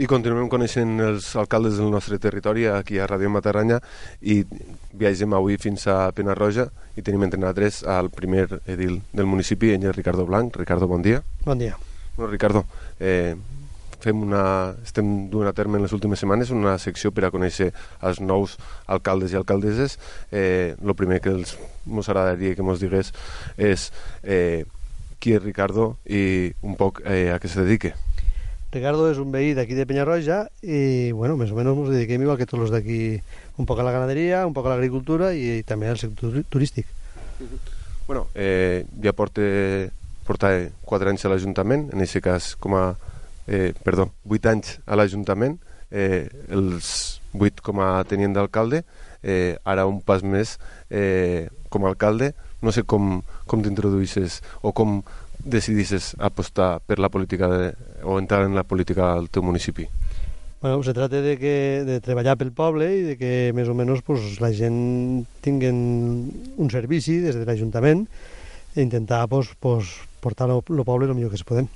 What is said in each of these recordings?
I continuem coneixent els alcaldes del nostre territori aquí a Ràdio Matarranya i viatgem avui fins a Penarroja i tenim entre nosaltres al primer edil del municipi, en Ricardo Blanc. Ricardo, bon dia. Bon dia. Bueno, Ricardo, eh, fem una, estem duent a terme en les últimes setmanes una secció per a conèixer els nous alcaldes i alcaldesses. Eh, el primer que els, ens agradaria que ens digués és eh, qui és Ricardo i un poc eh, a què se dedique. Ricardo és un veí d'aquí de Penyarroja i, bueno, més o menys ens dediquem igual que tots els d'aquí un poc a la ganaderia, un poc a l'agricultura i, també al sector turístic. Bueno, eh, ja porta, porta 4 anys a l'Ajuntament, en aquest cas com a, eh, perdó, 8 anys a l'Ajuntament, eh, els 8 com a tenient d'alcalde, eh, ara un pas més eh, com a alcalde, no sé com, com t'introduïsses o com decidisses apostar per la política de, o entrar en la política al teu municipi? Bueno, se trata de, que, de treballar pel poble i de que més o menys pues, la gent tinguen un servici des de l'Ajuntament i intentar pues, pues, portar el poble el millor que es podem.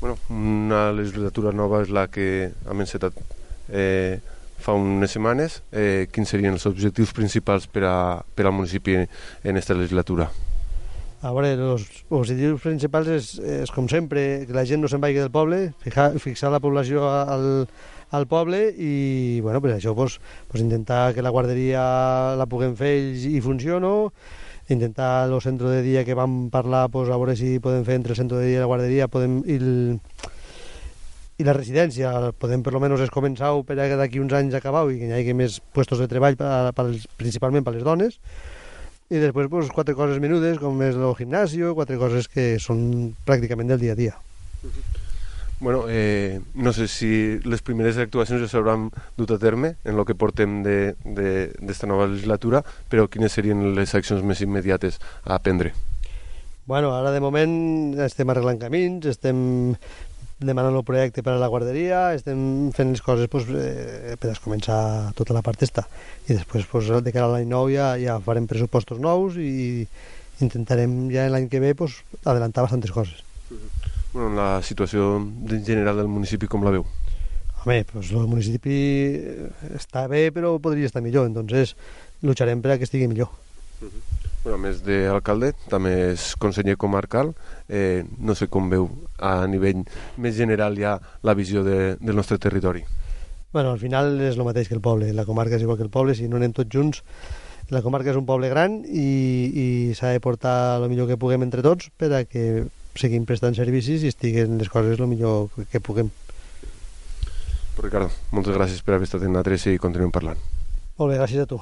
Bueno, una legislatura nova és la que hem encetat eh, fa unes setmanes. Eh, quins serien els objectius principals per, a, per al municipi en aquesta legislatura? A veure, els objectius principals és, és com sempre, que la gent no se'n vagi del poble, fixar, fixar la població al, al poble i, bueno, per això pues, pues intentar que la guarderia la puguem fer ells i funcioni, intentar el centre de dia que vam parlar, pues, a veure si podem fer entre el centre de dia i la guarderia podem, i, el, i la residència, podem per lo menos es començar per d'aquí uns anys acabar i que hi hagi més puestos de treball per, per, principalment per les dones, i després pues, quatre coses menudes com és el gimnasio, quatre coses que són pràcticament del dia a dia. Bueno, eh, no sé si les primeres actuacions ja s'hauran dut a terme en el que portem d'esta nova legislatura, però quines serien les accions més immediates a prendre? Bueno, ara de moment estem arreglant camins, estem demanant el projecte per a la guarderia, estem fent les coses pues, eh, per a començar tota la part esta. I després, pues, de cara a l'any nou, ja, ja farem pressupostos nous i intentarem ja l'any que ve pues, adelantar bastantes coses. Bueno, la situació en general del municipi com la veu? Home, pues, el municipi està bé, però podria estar millor, entonces lucharem per a que estigui millor. Uh -huh. Bueno, a més d'alcalde, també és conseller comarcal. Eh, no sé com veu a nivell més general ja la visió de, del nostre territori. Bueno, al final és el mateix que el poble. La comarca és igual que el poble, si no anem tots junts. La comarca és un poble gran i, i s'ha de portar el millor que puguem entre tots per a que seguim prestant servicis i estiguen les coses el millor que puguem. Ricardo, moltes gràcies per haver estat en la 3 i continuem parlant. Molt bé, gràcies a tu.